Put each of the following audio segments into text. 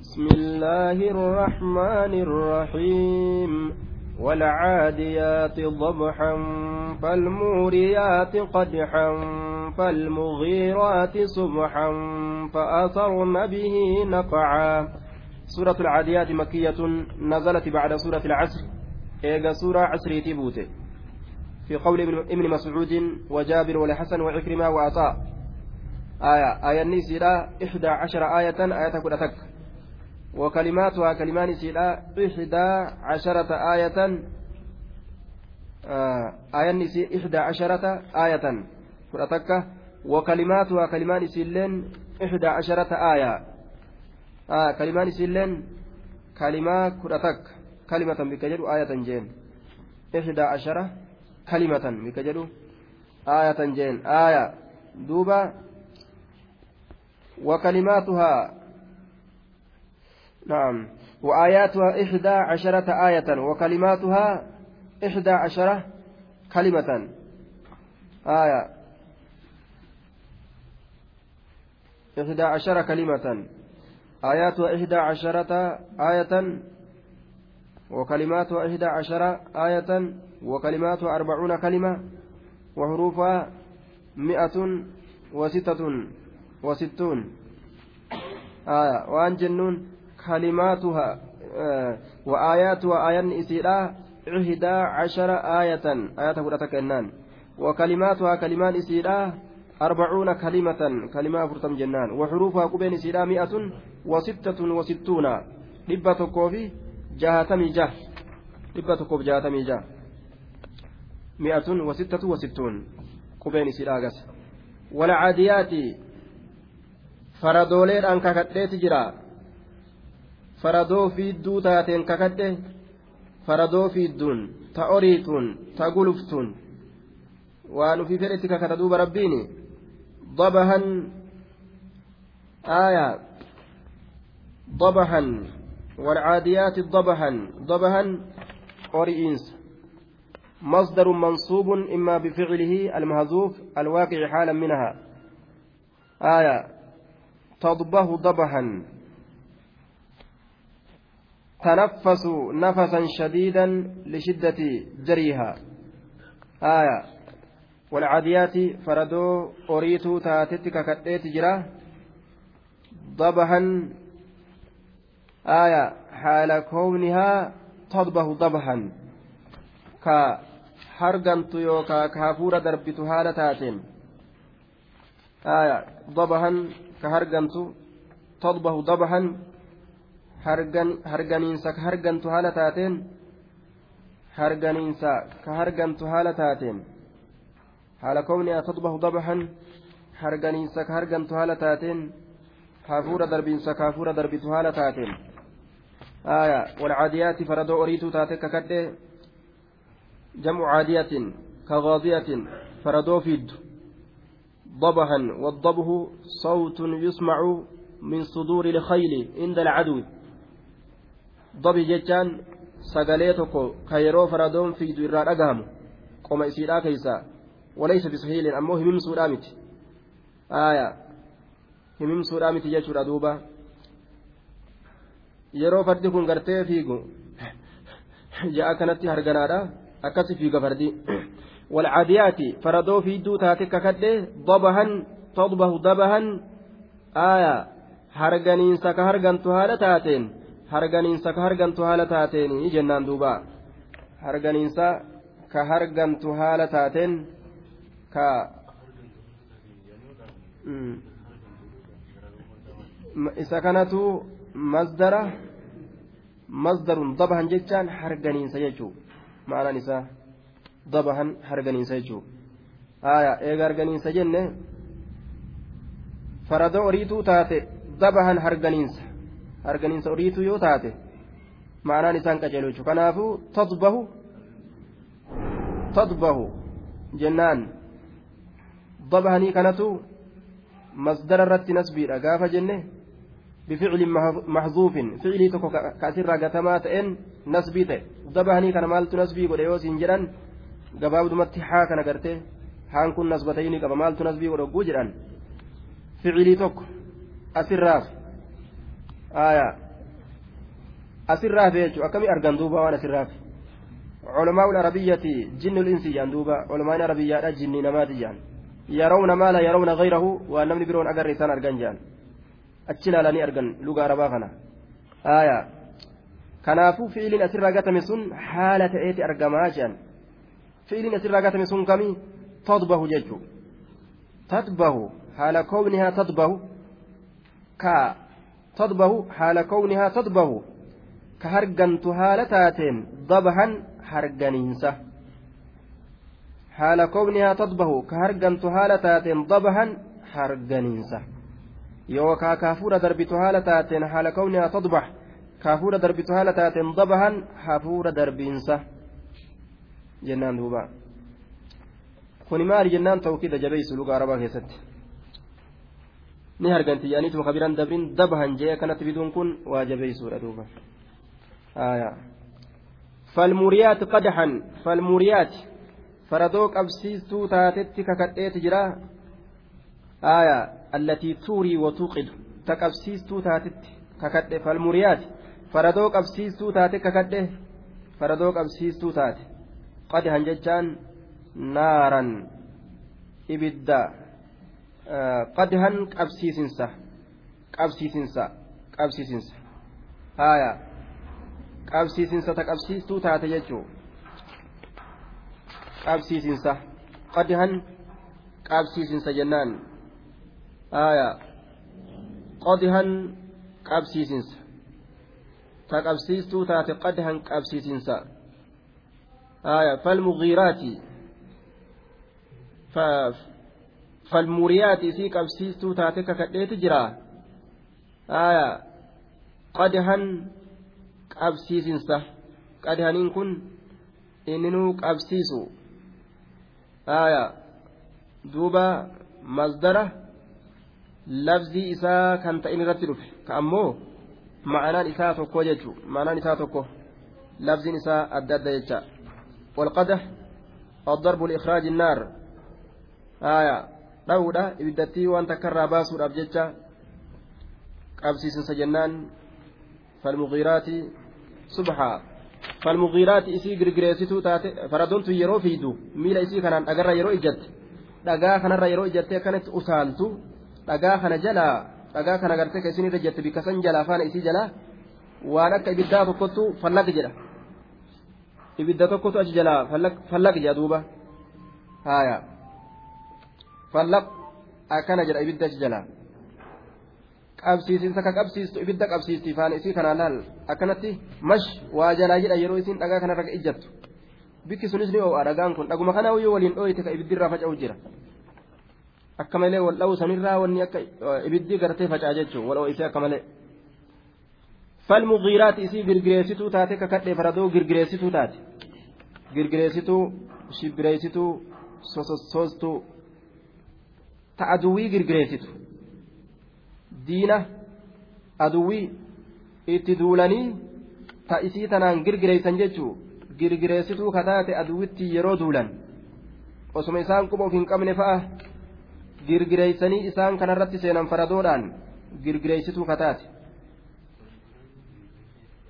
بسم الله الرحمن الرحيم. والعاديات ضبحا فالموريات قدحا فالمغيرات صبحا فأثرن به نقعا سورة العاديات مكية نزلت بعد سورة العصر. إيجا سورة عصر تبوته في قول ابن مسعود وجابر والحسن وعكرمة وعطاء. آية آية نسيرة إحدى عشر آية آية كل تك وكلماتها كلمان سيرة إحدى عشرة آية. آه آية نسي إحدى عشرة آية كل تك وكلماتها كلمان سيلين إحدى عشرة آية. آه كلمان سيلين كلمة كل تك كلمة بكجر آية جين. إحدى عشرة كلمة بكجر آية جين. آية دوبا وكلماتها. نعم. وآياتها إحدى عشرة آية وكلماتها إحدى عشرة كلمة. آية. إحدى عشرة كلمة. آياتها إحدى عشرة آية وكلماتها إحدى عشرة آية وكلماتها أربعون كلمة وحروفها مئة وستة. وستون. آية. وأن جنون كلماتها آه وآياتها آيان إسيرا إحدى عشر آية. آية فرتك النان وكلماتها كلمان إسيرا أربعون كلمة. كلمة فرتم جنان. وحروفها قبين إسيرا مئة وستة وستون. لبة كوفي جهتمي جه لبة كوف جهتمي جه مئة وستة وستون. قبين إسيرا والعاديات. Faradooleedhaan kakadheeti jira faradoo fiidduu taateen kakadhe faradoo fiidduun ta oriituun ta guluftuun waan ufii fedhetti kakata duuba rabbiini ضبها آية ضبها والعاديات ضبها ضبها أورينس مصدر منصوب إما بفعله المهزوف الواقع حالا منها آية تضبه ضبحا. تنفس نفسا شديدا لشدة جريها. آية. والعاديات فردو أريتو تاتتك كتيت جرا. ضبحا. آية. حال كونها تضبه ضبحا. كحرقنت يوكا كافورة دربت حالة تاتين. آية. ضبحا. كهرجنtu تضبه ضبحا harganiinsa ka hargantu haala taateen harganiinsa ka hargantu haala taateen haala kownihaa tadbahu dabaxan harganiinsa ka hargantu haala taateen hafuura darbiinsa ka hafuura darbitu haala taateen aya walcaadiyaati faradoo oriituu taate kakadhe jamcu caadiyatin ka gaadiyatin faradoo fiiddu ضبحا والضبه صوت يسمع من صدور الخيل عند العدو ضبي جتان ka yeroo faradoon fiidu irraa dhagahamu qoma isiidhaa keeysa walaysa bisahiilin ammoo himimsuudhaa miti aya himimsuudhaa miti jechuudha duuba yeroo fardi kun gartee fiigu ja'a kanatti harganaadha akkasi fiiga fardi walcadiyaati faradoo fiidduu taate kakadhe dabahan tadbahu dabahan aayaa harganiinsa ka hargantu haala taateen harganiinsa ka hargantu haala taateen jennaan duuba harganiinsa ka hargantu haala taateen ka isa kanatu masdara masdarun dabahan jechaan harganiinsa jechuu ma'anaan isaa dabahan harganiinsa jechuudha aayaa eega harganiinsa jenne farada oriituu taate dabahan harganiinsa harganiinsa oriituu yoo taate ma'anaan isaan qaceelu jechuudha kanaafuu tadbahu tadbahu jennaan dabahanii kanatu masdara irratti nasbiidha gaafa jenne بفعل محذوف فعلي تكو كأسر قتما تئن نسبي تئ ذبحني كان مالت نسبي قد يوسين جران gabaabdumatti haa kana gartee haan kun nasbatayuu ni qaba maaltu nasbii godhogguu jedhan ficilii tokko asirraaf aayaa asirraaf jechuun akkamii argan duuba waan asirraaf علماء العربية جن الإنس جان دوبا علماء العربية جن نمات جان يرون ما لا يرون غيره وأنم برون أجر إنسان أرجان جان أتشنا لاني أرجان لغة عربا خنا آية كنافو فعل أسر قتم سن حالة إيتي أرجما جان tadbahu haala kownihaa tadbahu ka tadbahu haala kownihaa tadbahu ka hargantu haala taateen dabahan harganiinsa haala kownihaa tadbahu ka hargantu haala taateen dabahan harganiinsa yookaa kaafuudha darbitu haala taateen haala kownihaa tadbah kaafuudha darbitu haala taateen dabahan hafuudha darbiinsa jennaan duuba kuni maali jennaan tawkiida jabeessu luga arabaa keessatti ni harganti yaaniituma kabiran dabrin dabahan jee akkanatti fiduun kun waa jabeessuudha duuba falmuriyaat qadaxan falmuriyaat faradoo qabsiistuu taatetti kakadheeti jira aya allatii tuurii watuuqidu ta qabsiistuu taatetti kakadhe falmuriyaat faradoo qabsiistuu taate kakadhe faradoo qabsiistuu taate qadaxan jechaan naaran ibidda qadhan qabsiisinsa qabsiisinsa qabsiisinsa haya qabsiisinsa ta qabsiistuu taate jechuu qabsiisinsa qadhan qabsiisinsa jennaan haya qadhan qabsiisinsa ta qabsiistuu taate qadhan qabsiisinsa آية فالمغيرات ف فالموريات سيك أبسيستو تاتك كديت جرا. آية قدهن أبسيسنسة قدهنين كن إننو أبسيسو آية دوبا مصدره labzii isaa kan ta'in irratti dhufe ka'ammoo ma'anaan isaa tokko jechuudha ma'anaan isaa tokko labziin isaa adda adda jecha والقدح الضرب لإخراج النار آية takkarraa baasuudhaaf jecha qabsiisinsa jennaan falmuqiiraati subhaa falmuqiiraati isii girgireessituu taate faradoontu yeroo fiidu miila isii kanaan dhagarra yeroo ijjatte dhagaa kanarra yeroo ijjatte akkanatti utaaltu dhagaa kana jalaa dhagaa kana gartee ka isin irra jette bikka san jalaa faana isii jalaa waan akka ibiddaa tokkottu fallaq jedha ibidda tokkotu achi jalaa fallaq jedha duuba haayaa. fallaq akkana jedha ibidda achi jala qabsiisinsa ka qabsiistu ibidda qabsiisti faana isii kanaan laal akkanatti mash waa jalaa jedha yeroo isiin dhagaa kanarra ijjattu bikki sunis ni oo'a dhagaan kun dhaguma kana yoo waliin dhooyite ka ibiddirraa faca'u jira akka malee wal dha'u sanirraa wanni akka ibiddi gartee facaa jechuun wal oo'isee akka malee. falmugiiraati isii girgireessituu taate kakadhee faradoo girgireessituu taate girgireessituu shibbireessituu sososoostuu ta aduwwii girgireessitu. Diina aduwwii itti duulanii ta isii tanaan girgireessan jechuu girgireessituu kataate aduwwitti yeroo duulan. Osuma isaan quba of hin qabne fa'a girgireessanii isaan kanarratti seenan faradoodhaan girgireessituu kataate.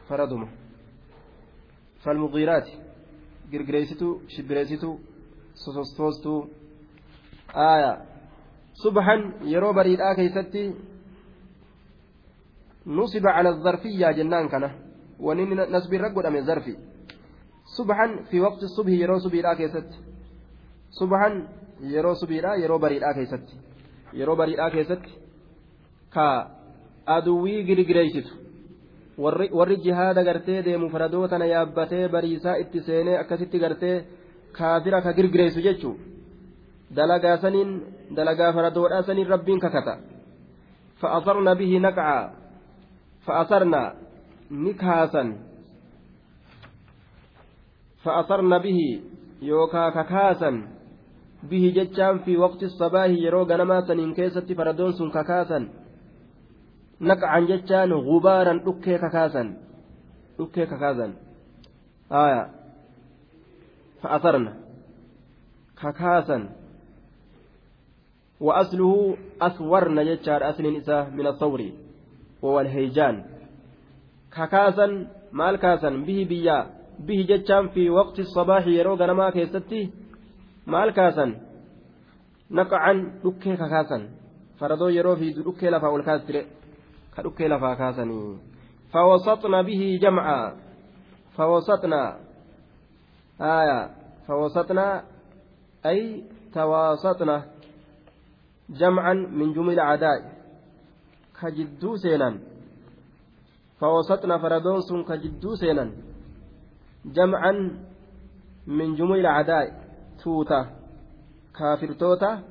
Faraduma. Falmuqiiraati girgireessituu shibbireessituu sosostoostuu aayaa subhan yeroo bariidhaa keeysatti nusiba cala zarfiyyaa jennaan kana wani nasbiirra godhame zarfi subhan fi waqti subhi yeroo subiidhaa keessatti subhan yeroo subiidhaa yeroo bariidhaa keessatti yeroo bariidhaa keessatti ka aduwwii girgireeysitu warri jihaada gartee deemu faradootana yaabbatee bariisaa itti seenee akkasitti gartee kaafira ka girgireessu jechuu dalagaa saniin dalagaa faradoodhaa saniin rabbiin kakata fa'asarna bihi naqcaa fa'asarna ni kaasan fa'asarna bihi yookaa kakaasan bihi jechaan fi waqti sabaahi yeroo ganamaa saniin keessatti faradoon sun kakaasan naqcan jechaan gubaaran dhukkee kakaasan. Dhukkee kakaasan. Aya. Fa'asarna kakaasan. وأصله أثورن يجار أصل إساه من الثور وهو الهيجان ككاسا مال كاسا به بيا به جتشان في وقت الصباح يرو غنما كيستي مال كاسا نقعا دكي ككاسا فردو يرو في دكي لفا والكاسر كدكي لفا كاسني فوسطنا به جمعا. فوسطنا. آية. فوسطنا. أي تواسطنا جمعا من جمل عداء. كجدو سينا فوسطنا فردون سن كجدو سينا جمعا من جمل عداء. توتا. كافر توتا.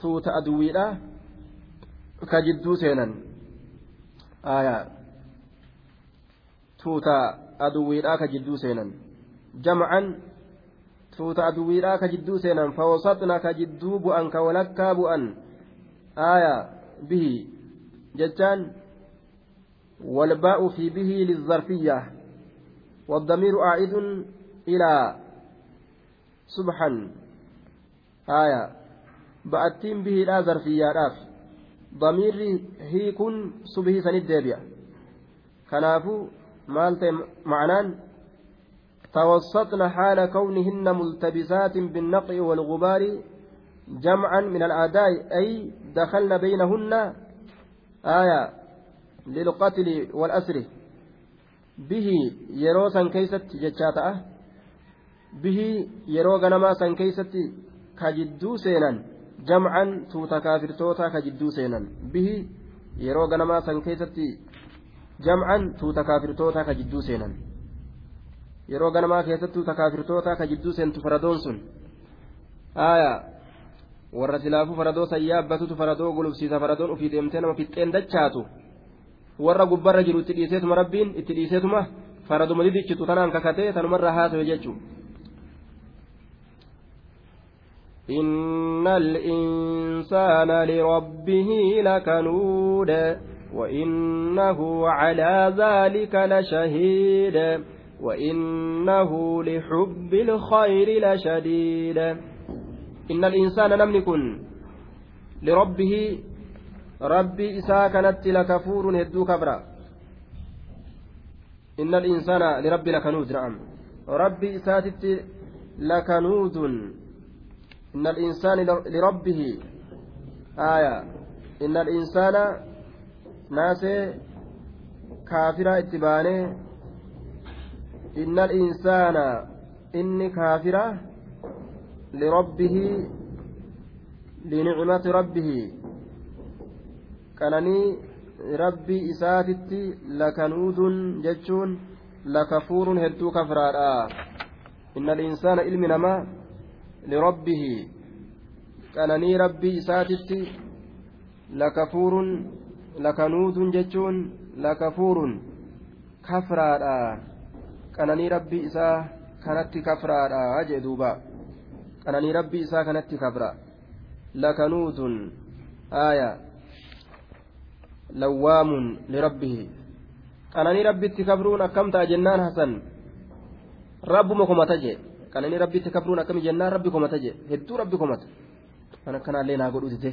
توتا أدويلا كجدو سينا آية. توتا أدويلا كجدو سينا جمعا jidduu seenan fawsatna ka jidduu bu'an ka walakkaa bu'an aaya bihi jechaan والباء في به للظرفية. والضمير عائد إلى سبحا. آية. بأتين به لا ظرفية راف ضمير هي كن سبه سند ديبيا. كنافو مالت معنان توسطن حال كونهن ملتبسات بالنقع والغبار جمعا من الأعداء أي دخلن بينهن آية للقتل والأسر. به keeysatti jechaa ta'a bihi yeroo ganamaa san keeysatti ka jidduu seenan jam'an tuuta kaafirtoota ka jidduu seenan. Bihi yeroo ganamaa san keeysatti jam'an tuuta kaafirtoota ka jidduu seenan. Yeroo ganamaa keessattuu takaafirtoota ka jidduu seentu faradoon sun. Aayaa warra silaafuu faradoo san yaabbatutu faradoo gulubsiisa faradoon ofii deemtee nama fixxeen dachaatu. Warra gubbarra jiru itti dhiiseetuma rabbiin itti dhiiseetuma faraduma didichitu tanaan kakatee tanumarraa haasa'e jechuudha. إن الإنسان لربه لكنود وإنه على ذلك لشهيد وإنه لحب الخير لشديد إن الإنسان لم يكن لربه ربي إساء كانت لكفور هدو كبرا إن الإنسان لربي لكنود نعم. ربي إساتت لكنود إن الإنسان لربه آية إن الإنسان ناس كافرة اتبانه إن الإنسان إني كافرة لربه لنعمة ربه. كانني ربي إساتتي لكنود جتشون لكفور هدو كفرارا إن الإنسان إلم نما لربه كانني ربي إساتتي لكفور لكنود جتشون لكفور كفرارا qananii rabbii isaa kanatti kafraadha jee duuba qananii rabbii isaa kanatti kafra lakanuutun aaya lawwaamun lirabbihi qananii rabbitti kafruun akkam ta'a jennaan hasan jee qananii rabbitti kafruun akkami jennaan rabbi komata jee hedduu rabbi komata kan akkanaallee naa godhu dite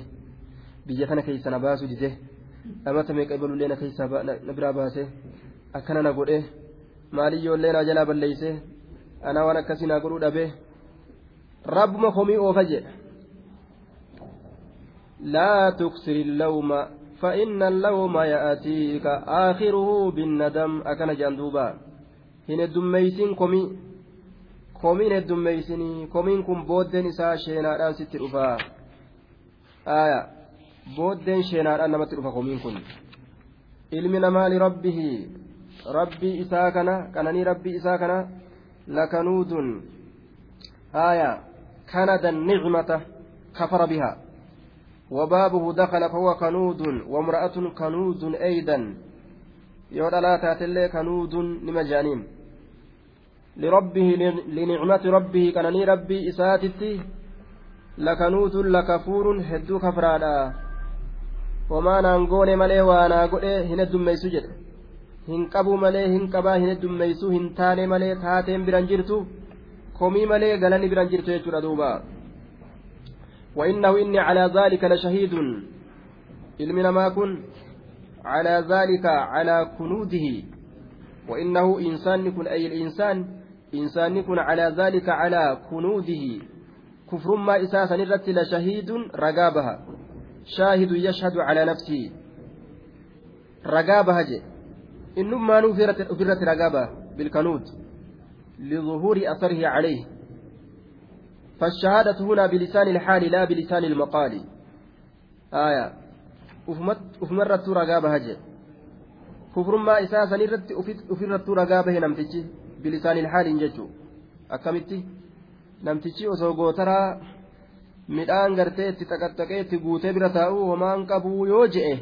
biyya kana keessa na baasu dite dhamata meeqa ibalullee na keessaa na biraa baase akkana na godhee maaliyyoollee naa jalaa balleeyse anaa waan akkasii naa godhuu dhabe rabbuma komii oofa jedha laa tuksiri illawma فإن اللوم يأتيك آخره بالندم أكن جندوبا hin heddummeeysin komii komiin heddummeeysinii komiin kun booddeen isaa sheenaadhaan sitti dhufaa aya booddeen sheenaadhaan namatti dhufa komiin kun ilmi namaa lirabbihi rabbii isaa kana qananii rabbii isaa kana lakanuudun آية كند النعمة كفر بها وبابه دخل فهو كنود وامرأة كنود أيضا يودا لا تاتلي كنود لمجانين لربه لنعمة ربه. كنني ربي إساتتي لكنود لكفور هدو كفرادا. وما نانقون ملي وأنا قل هنا malee hin qabaa hin heddummeessuu hin taane malee taateen biran jirtu komii malee galanni biran jirtu duuba وإنه إني على ذلك لشهيد. إلمنا ما كن على ذلك على كنوده. وإنه إنسان كن أي الإنسان إنسان كن على ذلك على كنوده كفر ما إساسا نرت لشهيد رقابها. شاهد يشهد على نفسه. رقابها جي. إنما نفرت رقابة بالكنود لظهور أثره عليه. فالشهادة هنا بلسان الحال لا بلسان المقال. آية. أفمرت رقابها جي. kufrummaa isaa san irratti ofirrattuu ragaa bahe bilisaanil haaliin jechuu akkamitti? Namtichi osoo gootaraa midhaan gartee itti xaqaxaqee itti guutee bira taa'uu homaan qabuu yoo je'e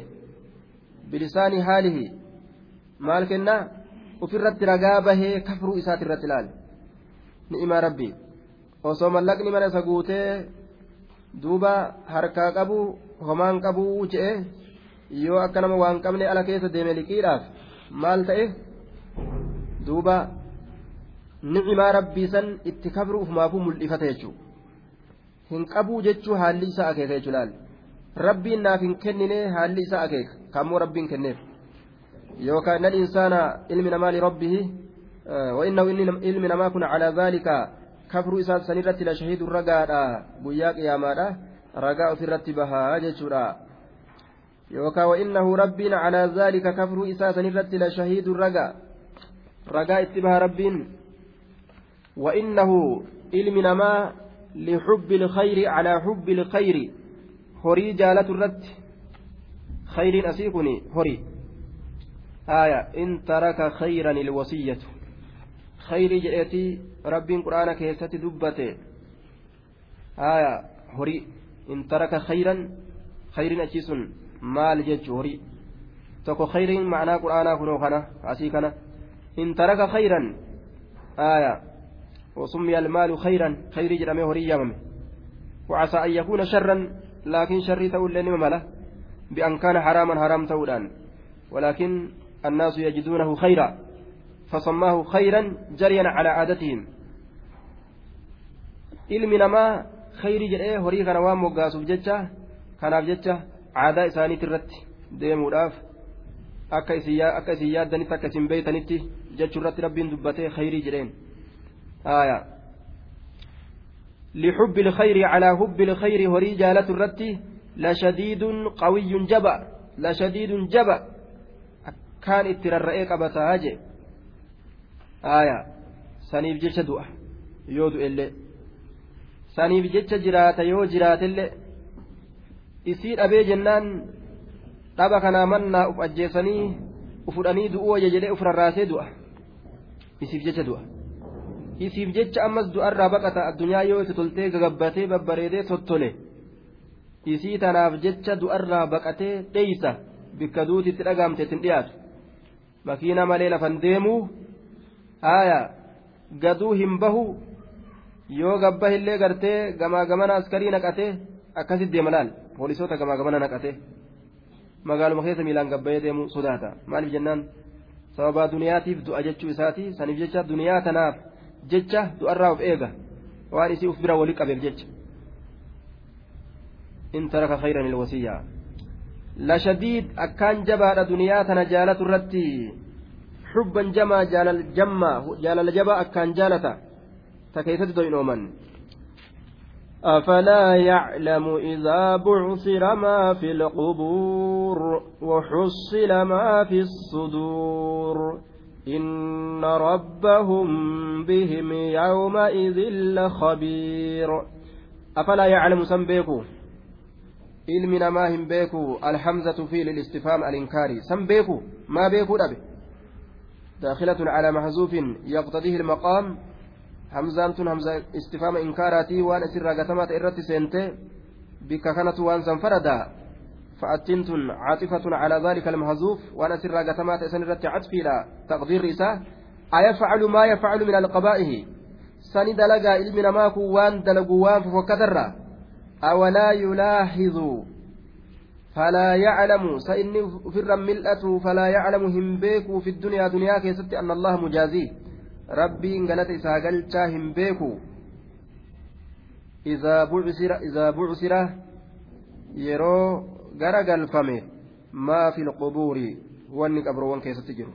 bilisaanii haalihi maal kennaa ofirratti ragaa bahee kafruu isaati irratti ilaale ni'imaa rabbii osoo mallaqni mana isa guutee duuba harkaa qabu homaan qabuu je'e yoo akka nama waan qabne ala keessa deeme liqiidhaaf maal ta'e? Duuba ni'imaa rabbii san itti kafru ufumaafuu mul'ifata jechuudha hin qabuu jechuu haalli isaa akeeka jechuudha rabbiin naaf hin kennine haalli isaa akeeka kammoo rabbiin kenneef yookaan nan insaana ilmi namaa lirabbihi وإنه إلم نما كن على ذلك كفر إسات سنرت لشهيد الرقاء بياق يا مالا رقاء في الرتبها جتشورا yookaan wa'innahu rabbiin calaa zaalika kafruu isaa sanirratti la shahiidu ragaa ragaa itti baha rabbiin calaa xubbi ilkhayri horii jaalatu irratti khayriin asii kun horii aya in taraka khayran ilwasiyyatu khayrii jedheetii rabbiin qur'aana keessatti dubbate aya horii in taraka khayran khayriin achii sun maal jechu horii tokko khayriin ma'anaa quraanaa kunoo kana asii kana in taraka khayran aya وسمي المال خيرا خير جرمه هري يمم وعسى أن يكون شرا لكن شر تقول مملة بأن كان حراما حرام تولان ولكن الناس يجدونه خيرا فسماه خيرا جريا على عادتهم ilmi namaa khayri jedhee horii kana waan moggaasuuf jecha kanaaf jecha aadaa isaaniit irratti deemuudhaaf akka isin yaaddanitti akka isin beeytanitti jechuu irratti rabbiin dubbatee khayrii jedheen لحب الخير على حب الخير هري جالة الرتي لشديد قوي جبأ لشديد جبأ. كان قبتا هاجي آية. سنيف جيش دؤة يودو إلي. سنيف جيش جرات يو جرات إلي. dhaba kanaa mannaa uf ajjeesanii ufudhanii du'uu wayya jedhee uf rarraasee du'a isiif jecha du'a isiif jecha ammas du'arraa baqata addunyaa yoo itti toltee gagabbatee babbareedee tottole isii tanaaf jecha du'arraa baqatee dheeysa bikka duuti itti dhagaamte ittiin dhiyaatu. Makiina malee lafan deemuu haaya gaduu hin bahu yoo gabba illee gartee gamaa gamana askarii naqatee akkasit deema laal. Poolisoota gamaa gamana naqate. Magaaluma keessa miilaan gabbayee deemu sodaata. Maaliif jennaan? Sababaa duniyaatiif du'a jechuu isaati. Saniif jecha duniyaa tanaaf jecha du'arraa of eega waan isii uf bira wali qabeef jecha in taraka khayran ilwasiyyaa lashadiid akkaan jabaadha duniyaa tana jaalatu irratti xubban jamaa jaalala jabaa akkaan jaalata ta keessatti doyinooman أفلا يعلم إذا بعثر ما في القبور وحصل ما في الصدور إن ربهم بهم يومئذ لخبير. أفلا يعلم سنبيكو علم ما هم بيكو الحمزة في للاستفهام الإنكاري سنبيكو ما بيكو أبي داخلة على مهزوف يقتضيه المقام. حمزة همزة استفهام إنكاراتي وأن سر قتمت إرتي سنتي بك كانت وأن سنفردا فأتين تن عاطفة على ذلك المهزوف وأنا سر قتمات سنرت عطفي لا تقدير إساء أيفعل ما يفعل من القبائه؟ سن دلقا إلمنا ماكو وان دلقوا وان ففكتر أولا يلاحظ فلا يعلم سإني فر ملأته فلا يعلم هم بيكو في الدنيا دنيا كيست أن الله مجازيه rabbiin galata isaa galchaa hin beeku izaa bucsira yeroo gara galfame maa fi lqubuuri wanni qabroowwan keessatti jiru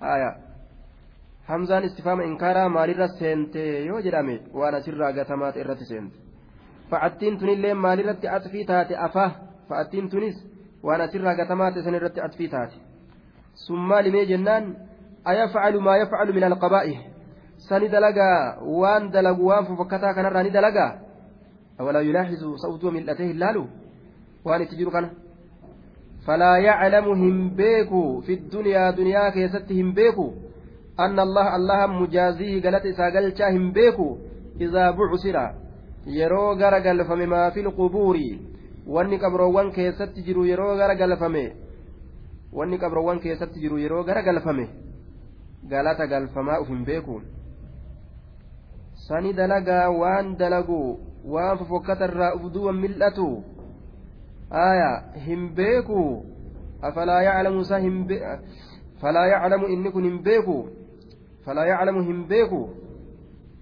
haya hamzaan istifaama inkaaraa maalirra seente yoo jedhame waan asirraa gatamaata irratti seente fa'attiin tunillee maalirratti atfii taate afaa fa'attiin tunis waan asirraa gatamaata san irratti atfii taate sun maalimee jennaan ayafcalu maa yafcalu min alqabaa'i sani dalagaa waan dalagu waan fofakkataa kanarraa ni dalagaa awalaa yulaaxisu sa'utuu mil'atee hin laalu waan itti jiru kana. Falaa yaclamu hin beeku fi duniyaa duniyaa keessatti hin beeku. Anna allah allaha mujaazihi galata isaa galchaa hin beeku idaa bucsira yeroo gara galfame maa fi lqubuuri wanni qabroowwan keessatti jiru yeroo gara galfame. Wanni qabroowwan keessatti jiru yeroo gara galfame. Galata galfamaa uf hin beeku. Sani dalagaa waan dalagu waan fofokkatarraa uf duwan mil'atu aya hin beeku? Afalaa yaclamu isa hin falaa yaclamu inni kun hin beeku? Falaa yaclamu hin beeku?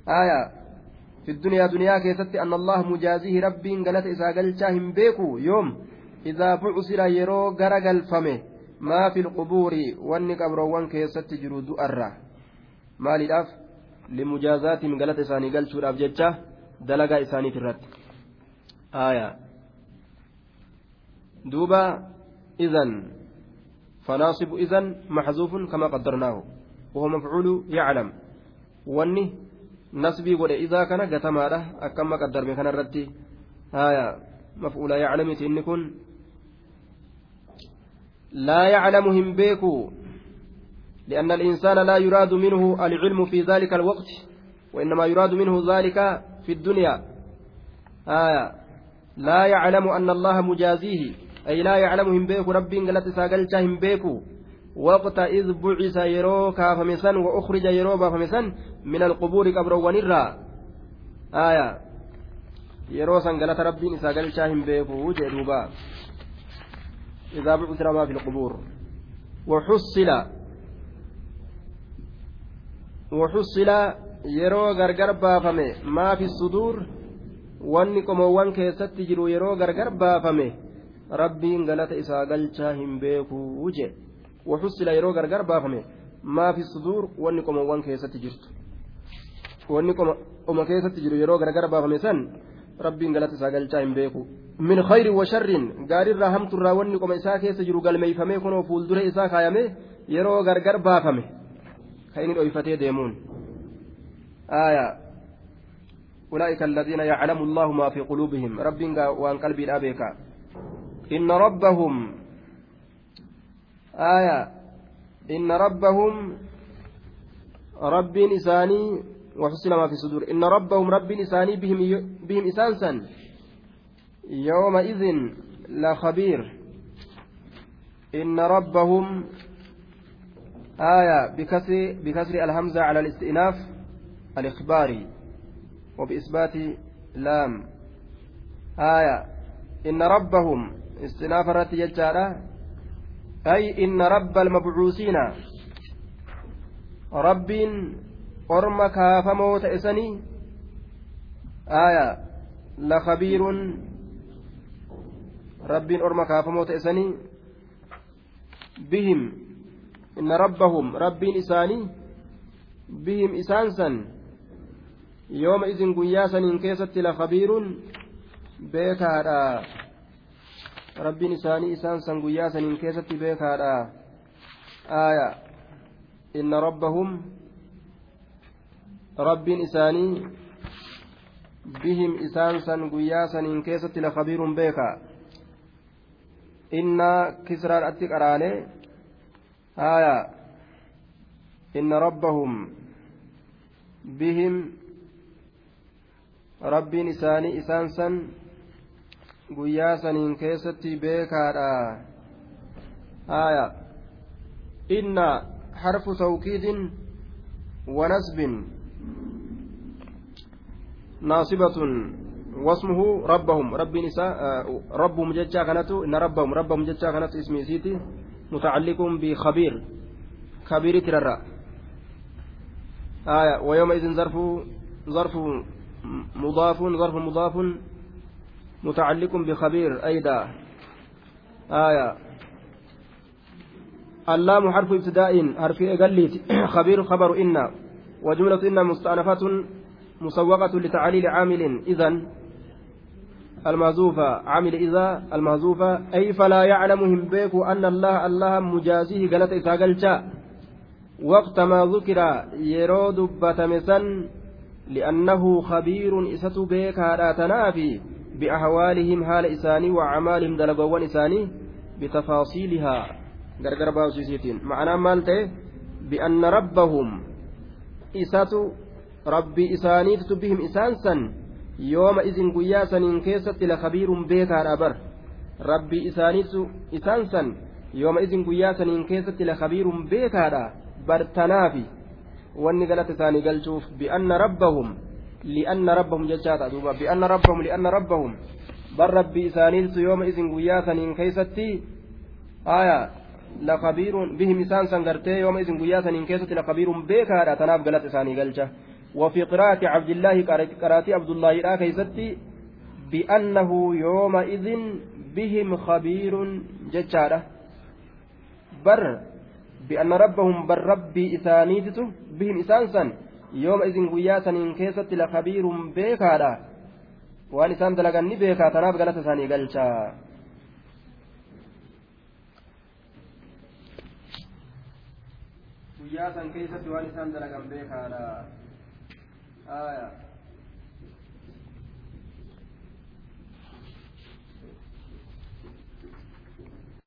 Aya fi duniyaa duniyaa keessatti anna allaha mujaazihi rabbiin galata isaa galchaa hin beeku? Yoom? Idaa bucusira yeroo gara galfame maa fi lqubuuri wanni qabroowwan keessatti jiru du'arra. Maalidhaaf limujaazaatiin galata isaanii galchuudhaaf jecha dalagaa isaaniit irratti. Aayaa دوبا إذن. فناصب إذن محذوف كما قدرناه. وهو مفعول يعلم. نسبي قد إذا كان قتمارة أكما قدر من كان الرتي. آية. مفعول يعلم إن لا يعلمهم بيكو. لأن الإنسان لا يراد منه العلم في ذلك الوقت. وإنما يراد منه ذلك في الدنيا. آية. لا يعلم أن الله مجازيه. أي لا يعلمهم بيكو ربي قالت ساقلتهم بيكو. وقت إذ بعث يرو كافمسا وأخرج يرو بافمسا من القبور قبر ونرى. آية. يرو سنقلت ربي ساقلتهم بيكو جدوبا إذا بعث ما في القبور. وحصل. وحصل يرو غرغر بافمه. ما في الصدور. wanni qomoowwan keessatti jiru yeroo gargar baafame rabbiin galata isaa galchaa hin beekuu je waxusila yeroo gargar baafame maa fi suduur wanni qomoowwan keessatti jirtu wanni qoma keessatti jiru yeroo gargar baafame san rabbiin galata isaa galchaa hin beeku min khayrin wa sharrin gaariirraa hamturraa wanni qoma isaa keessa jiru galmeeyfamee kunoo fuuldure isaa kaayame yeroo gargar baafame ka inni dhoyfatee deemuun aayaa أولئك الذين يعلم الله ما في قلوبهم رب وان قلبي الأبيك إن ربهم آية إن ربهم رب إساني وحسن ما في صدور. إن ربهم رب إساني بهم بهم إسانسا. يومئذ لخبير إن ربهم آية بكسر بكسر الهمزة على الاستئناف الإخباري وبإثبات لام. آية إن ربهم istilaafa irratti jechaadha. Ay inna rabba almabcuusiina rabbiin orma kaafamoo ta'e sanii aya lakabiirun rabbiin orma kaafamoo ta'e sanii bihim inna rabbahum rabbiin isaanii bihim isaan san yooma isin guyyaa saniin keessatti lakabiirun beekaadha. Rabbiin isaanii isaan san guyyaa saniin keessatti beekaadha aaya inna rabbahum rabbiin isaanii bihim isaan san guyyaa saniin keessatti la khabiiruun beeka inna kisraan atti qaraane aaya inna rabbahum bihim rabbiin isaanii isaan san guyyaa saniin keessatti beekaadha haya inna harfu tawkiidin wanasbin naasibatun wasmuhu rabbahum rabbiin isaa rabbuhum jechaa kanatu inna rabbahum rabbahum jechaa kanatu ismi isiiti mutacalliqun bikabiir kabiiri tirarra haya ويومئذ ظرف ظرف مضاف ظرف مضاف متعلق بخبير أيضا آية. اللام حرف ابتداء حرف أقليت خبير خبر إن. وجملة إن مستأنفة مسوقة لتعليل عامل إذن. المهزوفة عامل إذا. المهزوفة أي فلا يعلمهم بيك أن الله الله مجازيه قالت إساقلتا وقت ما ذكر يرود بتمسا لأنه خبير إسة بيك هذا تنافي. بأحوالهم حال إساني وأعمالهم دلقوان إساني بتفاصيلها. غرغر باوسيسيتين معناه مالته بأن ربهم إساتو ربي إسانيت بهم إسانسا يوم إذن قيا سنين كيست لخبير بيكا أبر. ربي إسانيت إسانسا يوم إذن قيا سنين كيست لخبير بيكا برتنافي wanni galata isaanii galchuuf bi'anna rabbahum li'anna rabbahum jechaadha duuba bi'anna rabbahum li'anna rabbahum bar rabbii isaaniitu yooma isin guyyaa saniin keeysatti aya lakabiiruun bihim isaan san gartee yooma isin guyyaa saniin keessatti lakabiiruun beekaadha tanaaf galata isaanii galcha وفي قراءة عبد الله قراءة عبد الله لا كيستي بأنه يومئذ بهم خبير ججارة بر بأن ربهم بر ربي إسانيتت بهم إسانسا يوم إذن قياسا إن كيست لخبير بيكادا وأن إسان دلقني بيكا تناف غلط ثاني قلشا guyyaa san keessatti waan isaan dalagan beekaadha.